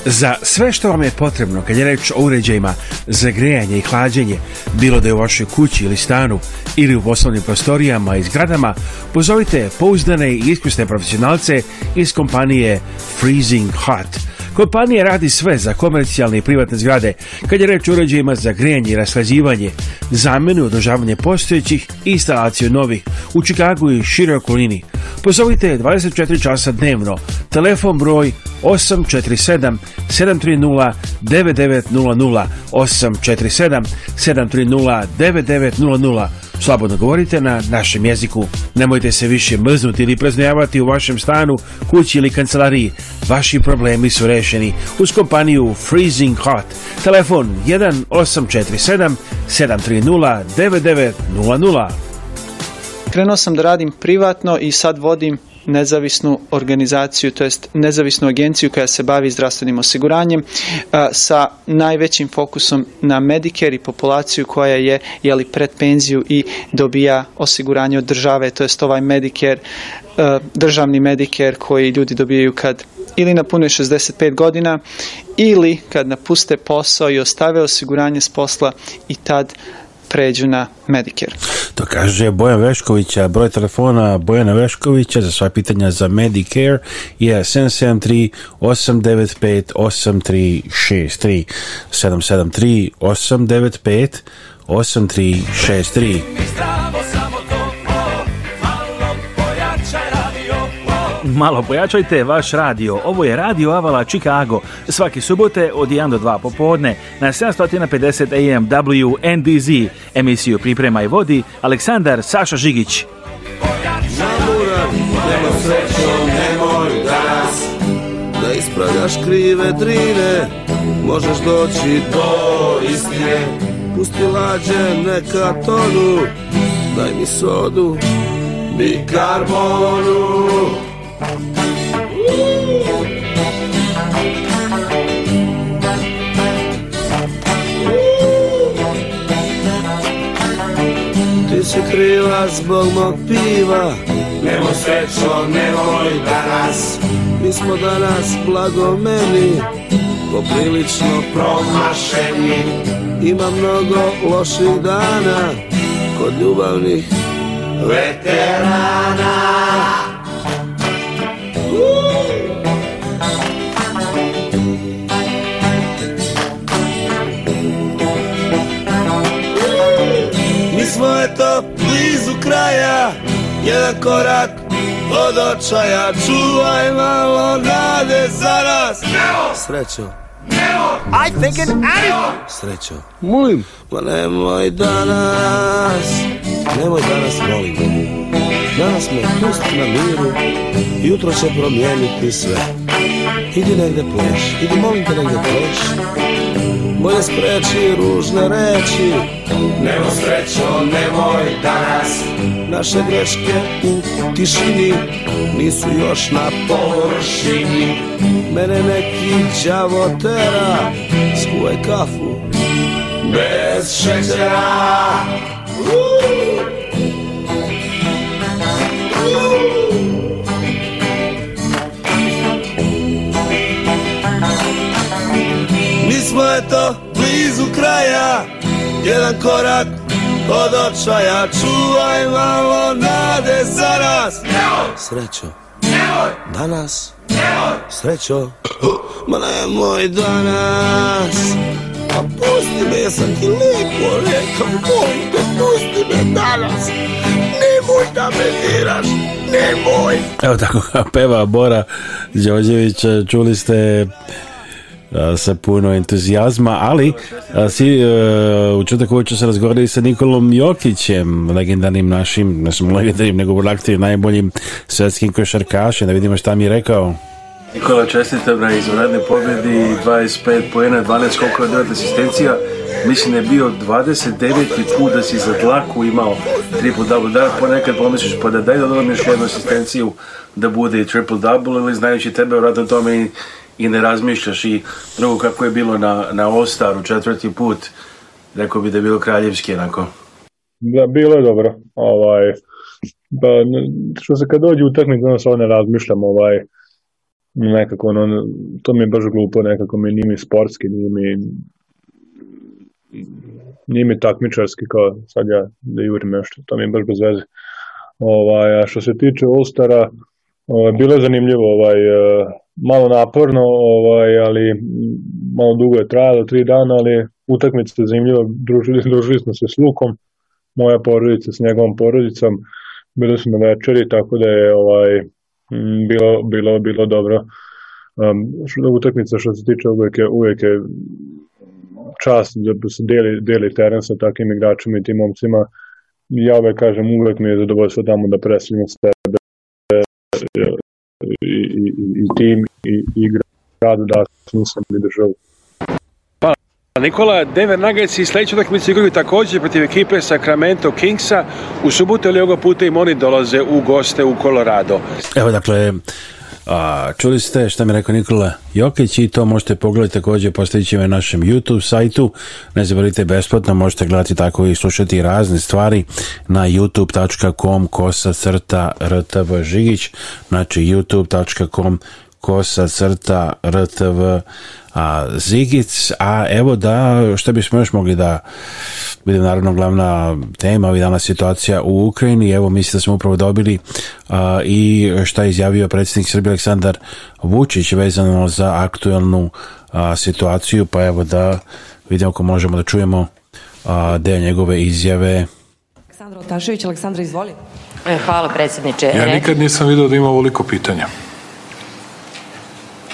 [SPEAKER 16] Za sve što vam je potrebno kad je reč o uređajima za grejanje i hlađenje, bilo da je u vašoj kući ili stanu ili u poslovnim prostorijama i zgradama, pozovite pouzdane i iskusne profesionalce iz kompanije Freezing Hot – Kompanija radi sve za komercijalne i privatne zgrade, kad je reč o uređajima za grejanje i raslađivanje, zamenu i održavanje postojećih i instalaciju novih u Čikagu i široj okolini. Pozovite 24 časa dnevno, telefon broj 847 730 9900 847 730 9900 Slobodno govorite na našem jeziku. Nemojte se više mrznuti ili preznojavati u vašem stanu, kući ili kancelariji. Vaši problemi su rešeni uz kompaniju Freezing Hot. Telefon 1847 730 9900.
[SPEAKER 18] Krenuo sam da radim privatno i sad vodim nezavisnu organizaciju, to jest nezavisnu agenciju koja se bavi zdravstvenim osiguranjem sa najvećim fokusom na Medicare i populaciju koja je jeli, pred penziju i dobija osiguranje od države, to jest ovaj Medicare, državni Medicare koji ljudi dobijaju kad ili napune 65 godina ili kad napuste posao i ostave osiguranje s posla i tad pređu na Medicare.
[SPEAKER 2] To kaže Bojan Veškovića, broj telefona Bojana Veškovića za sva pitanja za Medicare je 773 895 8363 773 895 8363
[SPEAKER 13] Malo pojačajte vaš radio. Ovo je Radio Avala Chicago. Svaki subote od 1 do 2 popodne na 750 AM WNDZ. Emisiju priprema i vodi Aleksandar Saša Žigić. Da ispravljaš krive drine Možeš doći do istine Pusti lađe neka tonu Daj mi sodu Bikarbonu Ti si kriva zbog mog piva Nemo srećo, nemoj danas
[SPEAKER 19] Mi smo danas blagomeni Poprilično promašeni Ima mnogo loših dana Kod ljubavnih veterana jedan korak od očaja Čuvaj malo nade za nas Srećo I think it out Srećo Molim Ma nemoj danas Nemoj danas molim Danas me pusti na miru Jutro će promijeniti sve Idi negde pleš, idi molim te negde pleš Bolje spreči ružne reči Nemo srećo, nemoj danas Naše greške u tišini Nisu još na površini Mene neki đavo tera Skuvaj kafu Bez šećera Uuu eto blizu kraja Jedan korak od očaja Čuvaj malo nade za nas Srećo Danas Srećo Ma nemoj danas Pa pusti me, sam ti lijepo rekao Molim te, pusti me danas Nemoj da me diraš Nemoj
[SPEAKER 2] Evo tako peva Bora Đorđević Čuli ste sa puno entuzijazma, ali si, e, u čutak uveću se razgovarali sa Nikolom Jokićem, legendarnim našim, našim legendarnim, nego aktivnim, najboljim svetskim košarkašem, da vidimo šta mi je rekao.
[SPEAKER 20] Nikola čestita na izvanredne pobjedi, 25 pojena, 12 koliko je 9 asistencija. Mislim da je bio 29. put da si za dlaku imao triple double. Da, ponekad pomisliš pa da daj da dobim još jednu asistenciju da bude triple double ili znajući tebe vratno tome i i ne razmišljaš i drugo kako je bilo na, na Ostaru četvrti put, rekao bi da je bilo kraljevski onako.
[SPEAKER 21] Da, bilo je dobro. Ovaj, pa, što se kad dođe utakmica, onda se ne razmišljam, ovaj, nekako, ono, to mi je baš glupo, nekako mi nije mi sportski, nije mi, nije mi takmičarski kao sad ja da jurim nešto, to mi je baš bez veze. Ovaj, a što se tiče Olstara, ovaj, bilo je zanimljivo, ovaj, eh, malo naporno, ovaj, ali malo dugo je trajalo, tri dana, ali utakmica je zanimljiva, družili, družili smo se s Lukom, moja porodica s njegovom porodicom, bilo smo na večeri, tako da je ovaj, bilo, bilo, bilo dobro. Um, što, utakmica što se tiče uvek je, uvek je čast da se deli, deli teren sa takvim igračima i tim momcima. Ja uvek kažem, uvek mi je zadovoljstvo tamo da predstavljam sebe i, i, i tim i,
[SPEAKER 16] i
[SPEAKER 21] gradu
[SPEAKER 16] da smislam i državu. Pa, Nikola, Denver Nuggets i sledeću utakmicu igraju takođe protiv ekipe Sacramento Kingsa u subotu, ali ovoga puta im oni dolaze u goste u Colorado.
[SPEAKER 2] Evo dakle, A, čuli ste šta mi rekao Nikola Jokić i to možete pogledati također postojići na našem YouTube sajtu. Ne zaboravite besplatno, možete gledati tako i slušati razne stvari na youtube.com kosa crta rtv žigić, znači youtube.com kosa crta rtv a, zigic, a evo da, što bismo još mogli da bude naravno glavna tema ovih dana situacija u Ukrajini, evo mislim da smo upravo dobili a, i šta je izjavio predsjednik Srbije Aleksandar Vučić vezano za aktuelnu a, situaciju, pa evo da vidimo ako možemo da čujemo a, deo njegove izjave
[SPEAKER 22] Aleksandra Otašević, Aleksandra izvoli
[SPEAKER 23] e, Hvala predsjedniče
[SPEAKER 24] Ja nikad nisam vidio da ima ovoliko pitanja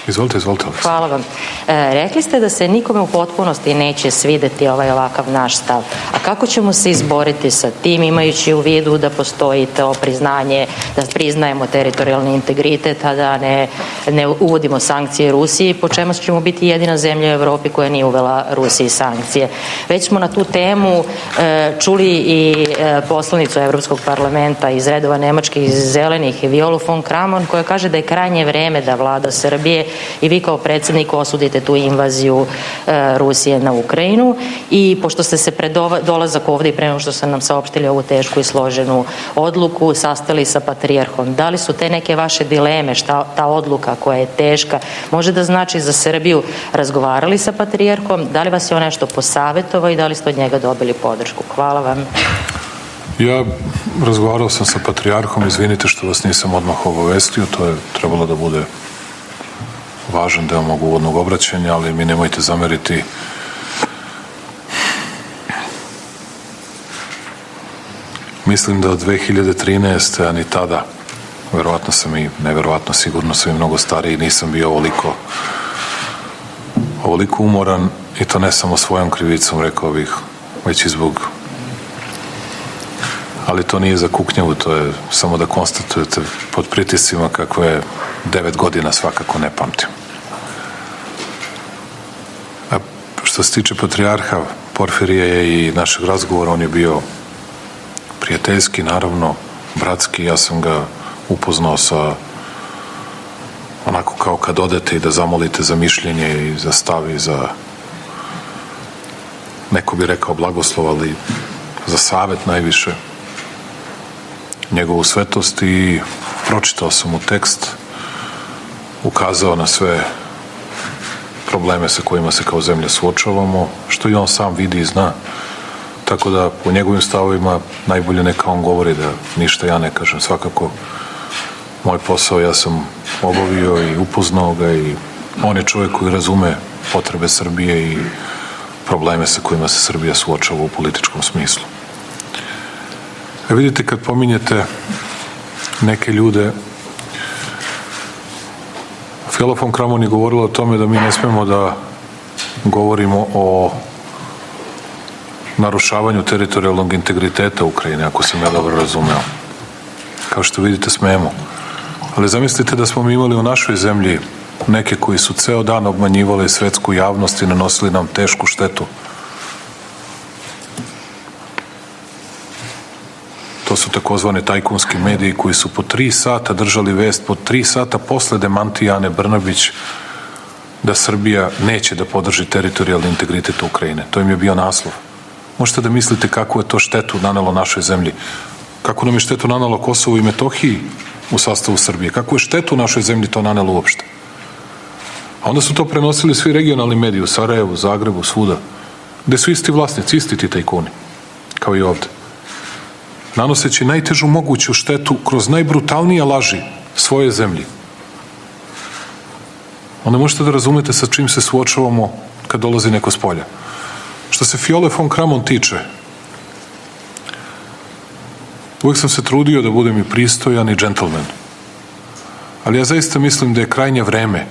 [SPEAKER 24] Izvolite, izvolite.
[SPEAKER 22] Hvala vam. E, rekli ste da se nikome u potpunosti neće svideti ovaj ovakav naš stav. A kako ćemo se izboriti sa tim imajući u vidu da postoji to priznanje, da priznajemo teritorijalni integritet, a da ne, ne uvodimo sankcije Rusiji, po čemu ćemo biti jedina zemlja u Evropi koja nije uvela Rusiji sankcije. Već smo na tu temu e, čuli i e, poslanicu Evropskog parlamenta iz redova Nemačkih zelenih Violu von Kramon koja kaže da je krajnje vreme da vlada Srbije i vi kao predsednik osudite tu invaziju e, Rusije na Ukrajinu i pošto ste se pred dolazak ovdje i prema što ste nam saopštili ovu tešku i složenu odluku, sastali sa patrijarhom, da li su te neke vaše dileme, šta ta odluka koja je teška, može da znači za Srbiju, razgovarali sa patrijarhom, da li vas je on nešto posavetovao i da li ste od njega dobili podršku? Hvala vam.
[SPEAKER 25] Ja razgovarao sam sa patrijarhom, izvinite što vas nisam odmah obavestio, to je trebalo da bude važan deo mog uvodnog obraćanja, ali mi nemojte zameriti Mislim da od 2013. ani tada, verovatno sam i, neverovatno, sigurno sam i mnogo stariji, nisam bio ovoliko, ovoliko umoran i to ne samo svojom krivicom, rekao bih, već i zbog ali to nije za kuknjavu, to je samo da konstatujete pod pritisima kako je devet godina svakako ne pamtim. A što se tiče patrijarha, Porfirije je i našeg razgovora, on je bio prijateljski, naravno, bratski, ja sam ga upoznao sa onako kao kad odete i da zamolite za mišljenje i za stav i za neko bi rekao blagoslov, ali za savet najviše njegovu svetost i pročitao sam mu tekst, ukazao na sve probleme sa kojima se kao zemlja suočavamo, što i on sam vidi i zna. Tako da po njegovim stavovima najbolje neka on govori da ništa ja ne kažem. Svakako moj posao ja sam obavio i upoznao ga i on je čovjek koji razume potrebe Srbije i probleme sa kojima se Srbija suočava u političkom smislu. E vidite, kad pominjete neke ljude, Filofon Kramon je govorila o tome da mi ne smemo da govorimo o narušavanju teritorijalnog integriteta Ukrajine, ako sam ja dobro razumeo. Kao što vidite, smemo. Ali zamislite da smo mi imali u našoj zemlji neke koji su ceo dan obmanjivali svetsku javnost i nanosili nam tešku štetu su takozvane tajkunski mediji koji su po tri sata držali vest, po tri sata posle demantija Ane Brnabić da Srbija neće da podrži teritorijalni integritet Ukrajine. To im je bio naslov. Možete da mislite kako je to štetu nanalo našoj zemlji. Kako nam je štetu nanalo Kosovo i Metohiji u sastavu Srbije. Kako je štetu našoj zemlji to nanalo uopšte. A onda su to prenosili svi regionalni mediji u Sarajevu, Zagrebu, svuda. Gde su isti vlasnici, isti ti tajkuni. Kao i ovde nanoseći najtežu moguću štetu kroz najbrutalnije laži svoje zemlje, onda možete da razumete sa čim se suočavamo kad dolazi neko s polja. Što se Fiole von Kramon tiče, uvek sam se trudio da budem i pristojan i džentlmen. Ali ja zaista mislim da je krajnje vreme,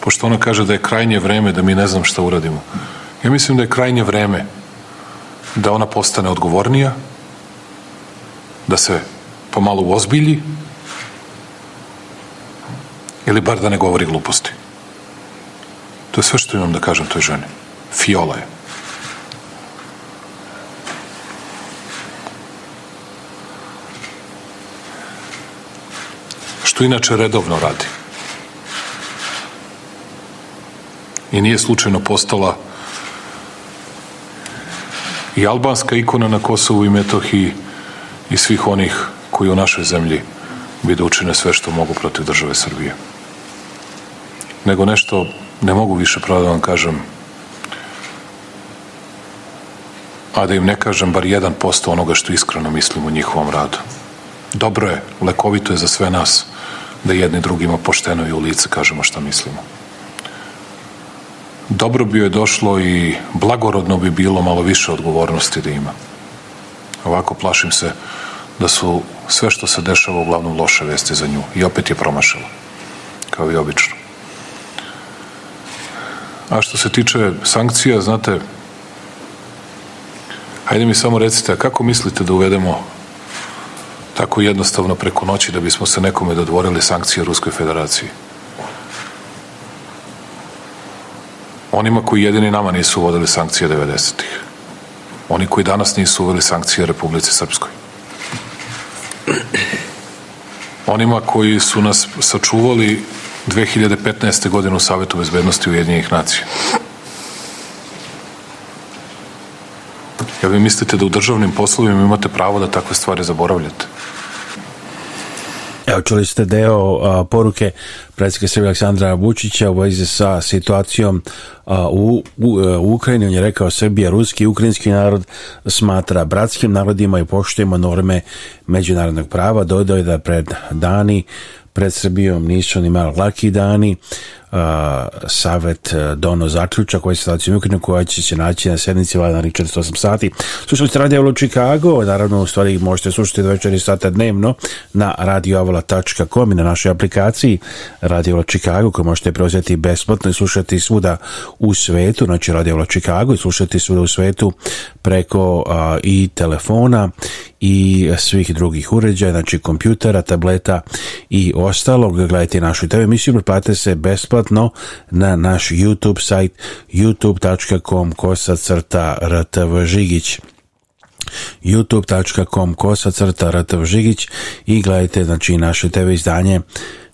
[SPEAKER 25] pošto ona kaže da je krajnje vreme da mi ne znam šta uradimo. Ja mislim da je krajnje vreme da ona postane odgovornija, da se pomalo uozbilji ili bar da ne govori gluposti. To je sve što imam da kažem toj ženi. Fiola je. Što inače redovno radi. I nije slučajno postala i albanska ikona na Kosovu i Metohiji i svih onih koji u našoj zemlji bi da učine sve što mogu protiv države Srbije. Nego nešto, ne mogu više pravo da vam kažem, a da im ne kažem bar 1% onoga što iskreno mislim u njihovom radu. Dobro je, lekovito je za sve nas da jedni drugima pošteno i u lice kažemo šta mislimo. Dobro bi je došlo i blagorodno bi bilo malo više odgovornosti da ima. Ovako plašim se da su sve što se dešava uglavnom loše vesti za nju i opet je promašila kao i obično. A što se tiče sankcija, znate, hajde mi samo recite, kako mislite da uvedemo tako jednostavno preko noći da bismo se nekome dodvorili sankcije Ruskoj federaciji? Onima koji jedini nama nisu uvodili sankcije 90-ih. Oni koji danas nisu uveli sankcije Republici Srpskoj. Onima koji su nas sačuvali 2015. godine u Savetu bezbednosti Ujedinjenih nacija. Ja vi mislite da u državnim poslovima imate pravo da takve stvari zaboravljate?
[SPEAKER 2] Evo čuli ste deo a, poruke predsjednika Srbije Aleksandra Vučića u vezi sa situacijom a, u, u, e, u, Ukrajini. On je rekao Srbija, ruski i ukrajinski narod smatra bratskim narodima i poštujemo norme međunarodnog prava. Dodao je da pred dani pred Srbijom nisu ni malo laki dani savet dono se koji u Ukrajinu koja će se naći na sednici vladanih 48 sati. Slušali ste Radio Avalo Chicago, naravno u stvari možete slušati do večeri sata dnevno na radioavola.com i na našoj aplikaciji Radio Avalo Chicago koju možete preuzeti besplatno i slušati svuda u svetu, znači Radio Avalo Chicago i slušati svuda u svetu preko a, i telefona i svih drugih uređaja, znači kompjutera, tableta i ostalog. Gledajte našu TV emisiju, pretplatite se besplatno besplatno na naš YouTube sajt youtube.com kosa rtv žigić youtube.com kosa rtv žigić i gledajte znači naše TV izdanje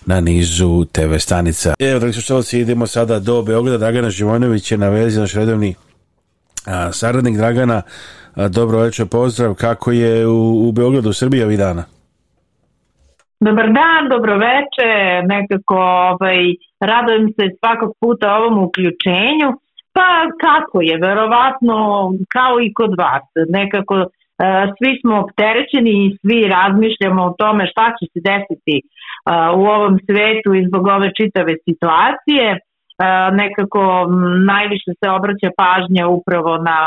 [SPEAKER 2] na nizu TV stanica. Evo, dragi slušalci, idemo sada do Beograda. Dragana Živojnović je na vezi naš redovni a, saradnik Dragana. A, dobro večer, pozdrav. Kako je u, u Beogradu, Srbija ovih dana?
[SPEAKER 26] Dobar dan, dobro veče. Nekako ovaj, radujem se svakog puta ovom uključenju, pa kako je, verovatno kao i kod vas, nekako e, svi smo opterećeni i svi razmišljamo o tome šta će se desiti e, u ovom svetu i zbog ove čitave situacije. E, nekako najviše se obraća pažnja upravo na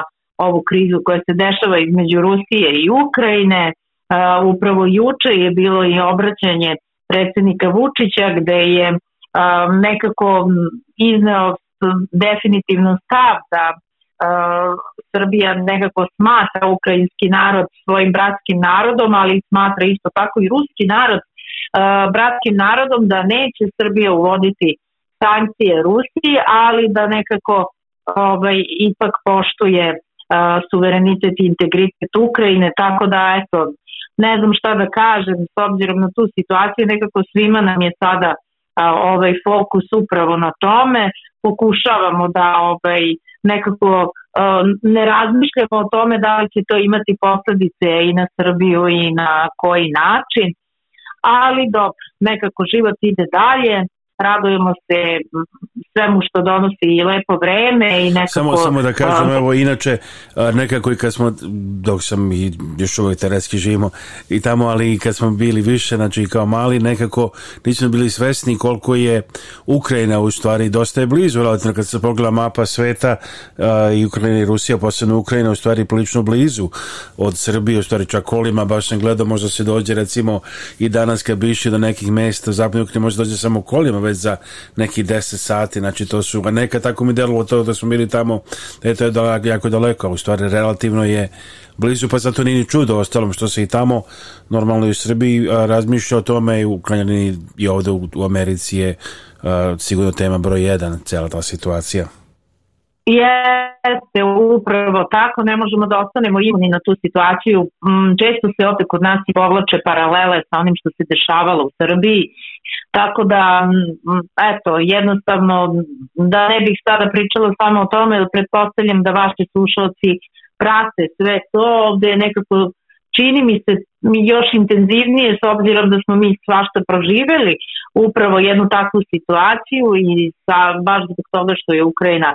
[SPEAKER 26] ovu krizu koja se dešava između Rusije i Ukrajine. Upravo juče je bilo i obraćanje predsednika Vučića gde je nekako izneo definitivno stav da Srbija nekako smatra ukrajinski narod svojim bratskim narodom, ali smatra isto tako i ruski narod bratskim narodom da neće Srbija uvoditi sankcije Rusiji, ali da nekako ovaj, ipak poštuje uh, suverenitet i integritet Ukrajine, tako da eto, ne znam šta da kažem, s obzirom na tu situaciju, nekako svima nam je sada a, ovaj fokus upravo na tome pokušavamo da ovaj nekako ne razmišljamo o tome da li će to imati posledice i na Srbiju i na koji način ali dobro nekako život ide dalje radujemo se svemu što donosi i lepo vreme i nekako...
[SPEAKER 2] Samo, samo da kažem, evo, inače, nekako i kad smo, dok sam i još uvek teretski živimo i tamo, ali i kad smo bili više, znači kao mali, nekako nismo bili svesni koliko je Ukrajina u stvari dosta je blizu, relativno kad se pogleda mapa sveta i Ukrajina i Rusija, posebno Ukrajina u stvari prilično blizu od Srbije, u stvari čak kolima, baš sam gledao, možda se dođe recimo i danas kad bi išli do nekih mesta u zapadnoj Ukrajini, možda dođe samo kolima, za neki 10 sati, znači to su, neka tako mi delovalo to da smo bili tamo, eto je daleko, jako daleko, u stvari relativno je blizu, pa zato nije ni čudo ostalom što se i tamo, normalno i u Srbiji a, razmišlja o tome i u i ovde u, u Americi je a, sigurno tema broj 1 cela ta situacija.
[SPEAKER 26] Jeste, upravo tako, ne možemo da ostanemo imuni na tu situaciju. Mm, često se opet kod nas i povlače paralele sa onim što se dešavalo u Srbiji, tako da, mm, eto, jednostavno, da ne bih sada pričala samo o tome, jer pretpostavljam da vaši slušalci prate sve to, ovde nekako čini mi se još intenzivnije s obzirom da smo mi svašta proživeli upravo jednu takvu situaciju i sa, baš zbog toga što je Ukrajina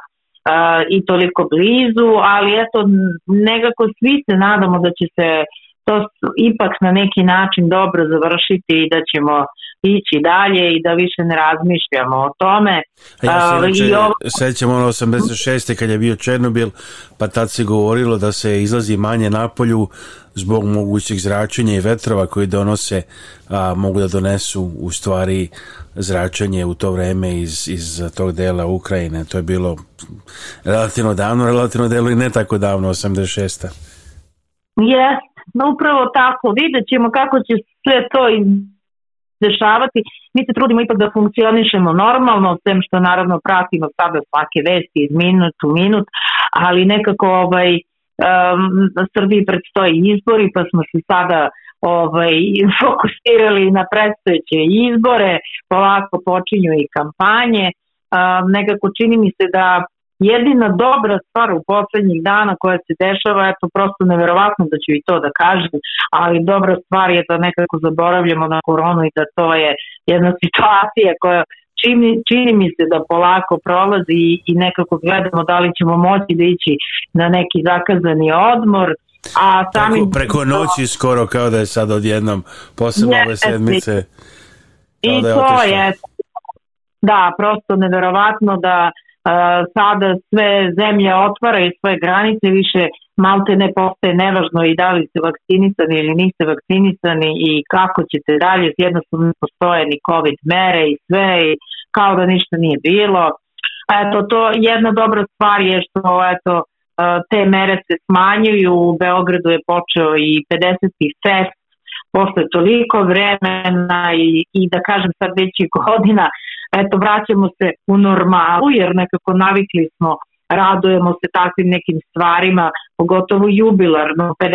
[SPEAKER 26] i toliko blizu, ali eto, negako svi se nadamo da će se to ipak na neki način dobro završiti i da ćemo ići dalje i da više ne razmišljamo o tome. A ja
[SPEAKER 2] se I ovo... sećam ono 86. kad je bio Černobil, pa tad se govorilo da se izlazi manje napolju zbog mogućeg zračenja i vetrova koji donose, a, mogu da donesu u stvari zračenje u to vreme iz, iz tog dela Ukrajine. To je bilo relativno davno, relativno delo i ne tako davno, 86. Jeste,
[SPEAKER 26] No upravo tako, vidjet ćemo kako će sve to dešavati. Mi se trudimo ipak da funkcionišemo normalno, sem što naravno pratimo sada svake vesti iz minut u minut, ali nekako ovaj, um, Srbiji predstoji izbori, pa smo se sada ovaj, fokusirali na predstojeće izbore, polako počinju i kampanje, um, nekako čini mi se da jedina dobra stvar u poslednjih dana koja se dešava, eto prosto neverovatno da ću i to da kažem, ali dobra stvar je da nekako zaboravljamo na koronu i da to je jedna situacija koja čini, čini mi se da polako prolazi i, i nekako gledamo da li ćemo moći da ići na neki zakazani odmor,
[SPEAKER 2] A samim... Tako, preko noći skoro kao da je sad odjednom posebno ove sedmice.
[SPEAKER 26] I da je to otišlo. je da, prosto neverovatno da uh, sada sve zemlje otvaraju svoje granice, više malte ne postaje nevažno i da li ste vakcinisani ili niste vakcinisani i kako ćete dalje, jednostavno postoje ni covid mere i sve i kao da ništa nije bilo. Eto, to jedna dobra stvar je što eto, te mere se smanjuju, u Beogradu je počeo i 50. fest posle toliko vremena i, i da kažem sad već godina eto vraćamo se u normalu jer nekako navikli smo radujemo se takvim nekim stvarima, pogotovo jubilarnom 50.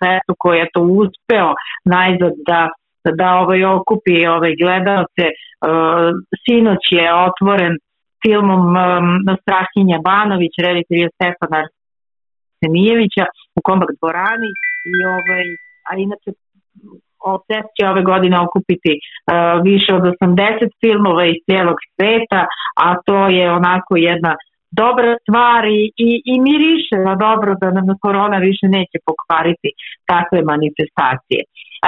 [SPEAKER 26] festu koji je to uspeo najzad da da ovaj okupi ovaj gledalce. E, sinoć je otvoren filmom um, Strahinja Banović, reditelja Stefana Semijevića u Kombat Dvorani i ovaj, a inače CEF će ove godine okupiti e, više od 80 filmova iz cijelog sveta, a to je onako jedna dobra stvar i, i, i miriše na dobro da nam korona više neće pokvariti takve manifestacije.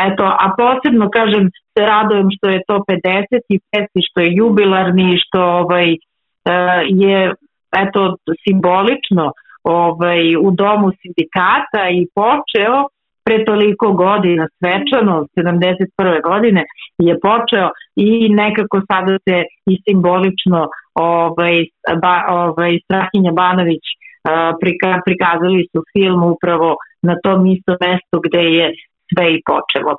[SPEAKER 26] Eto, a posebno kažem se radujem što je to 50 i 50 što je jubilarni što ovaj, e, je eto simbolično ovaj, u domu sindikata i počeo pre toliko godina, svečano, 71. godine je počeo i nekako sada se i simbolično ovaj, ba, ovaj, Strahinja Banović prika, prikazali su film upravo na tom istom mestu gde je sve i počelo.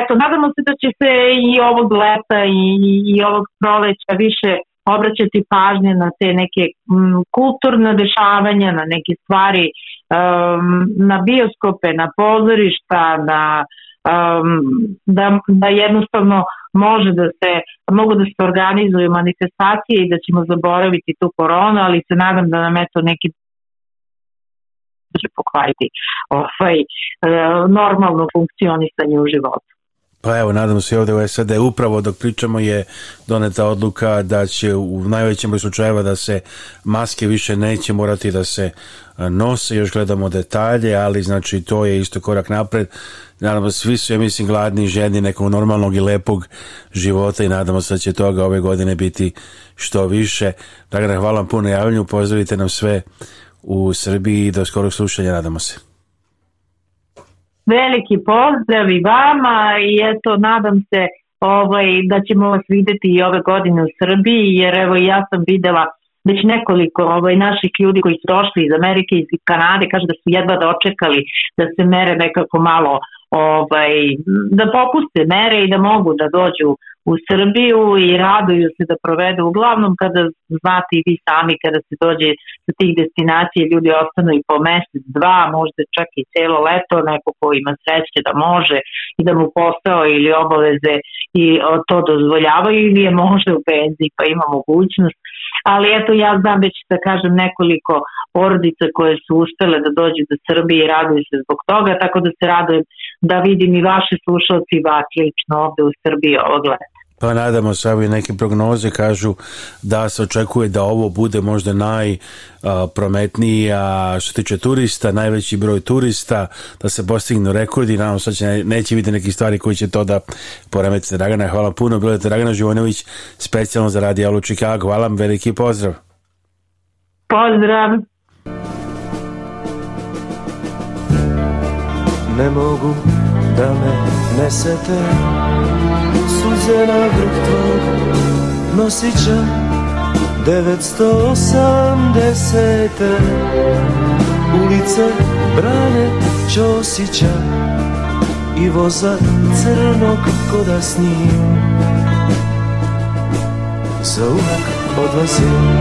[SPEAKER 26] Eto, nadamo se da će se i ovog leta i, i ovog proleća više obraćati pažnje na te neke m, mm, kulturne dešavanja, na neke stvari um, na bioskope, na pozorišta, na um, da, da jednostavno može da se, mogu da se organizuju manifestacije i da ćemo zaboraviti tu koronu, ali se nadam da nam eto neki će pokvariti ovaj, e, normalno funkcionisanje u životu.
[SPEAKER 2] Pa evo, nadam se ovde
[SPEAKER 26] u
[SPEAKER 2] SAD upravo dok pričamo je doneta odluka da će u najvećem broju slučajeva da se maske više neće morati da se nose, još gledamo detalje, ali znači to je isto korak napred. Naravno, svi su, ja mislim, gladni i nekog normalnog i lepog života i nadamo se da će toga ove godine biti što više. Dakle, hvala vam puno javljanju, pozdravite nam sve u Srbiji i do skorog slušanja, nadamo se.
[SPEAKER 26] Veliki pozdrav i vama i eto nadam se ovaj, da ćemo vas videti i ove godine u Srbiji jer evo ja sam videla već nekoliko ovaj, naših ljudi koji su došli iz Amerike, iz Kanade, kaže da su jedva dočekali da se mere nekako malo ovaj, da popuste mere i da mogu da dođu u Srbiju i raduju se da provedu uglavnom kada znate i vi sami kada se dođe sa tih destinacija ljudi ostanu i po mesec, dva, možda čak i celo leto, neko ko ima sreće da može i da mu posao ili obaveze i to dozvoljavaju ili je može u penziji pa ima mogućnost ali eto ja znam već da kažem nekoliko porodica koje su uspele da dođu do Srbije i raduju se zbog toga, tako da se radujem da vidim i vaše slušalci i vas lično ovde u Srbiji ovog leta.
[SPEAKER 2] Pa nadamo se, evo neke prognoze kažu da se očekuje da ovo bude možda najprometnija što tiče turista, najveći broj turista, da se postignu rekordi, nadam se da će, neće biti neke stvari koji će to da poremete Dragana. Hvala puno, bilo je Dragana Živonović, specijalno za Radio Alu Chicago. Hvala vam, veliki pozdrav.
[SPEAKER 26] Pozdrav. Ne mogu da me nesete suze na vrh tvog nosića 980. Ulice brane Ćosića I voza crnog koda s njim Za uvek odlazim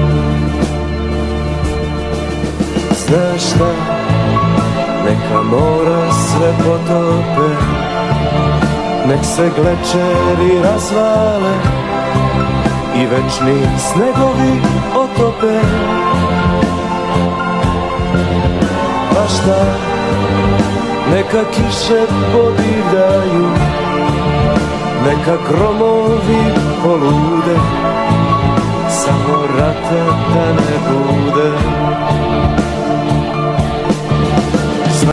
[SPEAKER 26] Znaš šta, neka mora sve potope Nek se glečeri razvale I večni snegovi otope Pa šta, neka kiše podivljaju Neka gromovi polude Samo rata da ne bude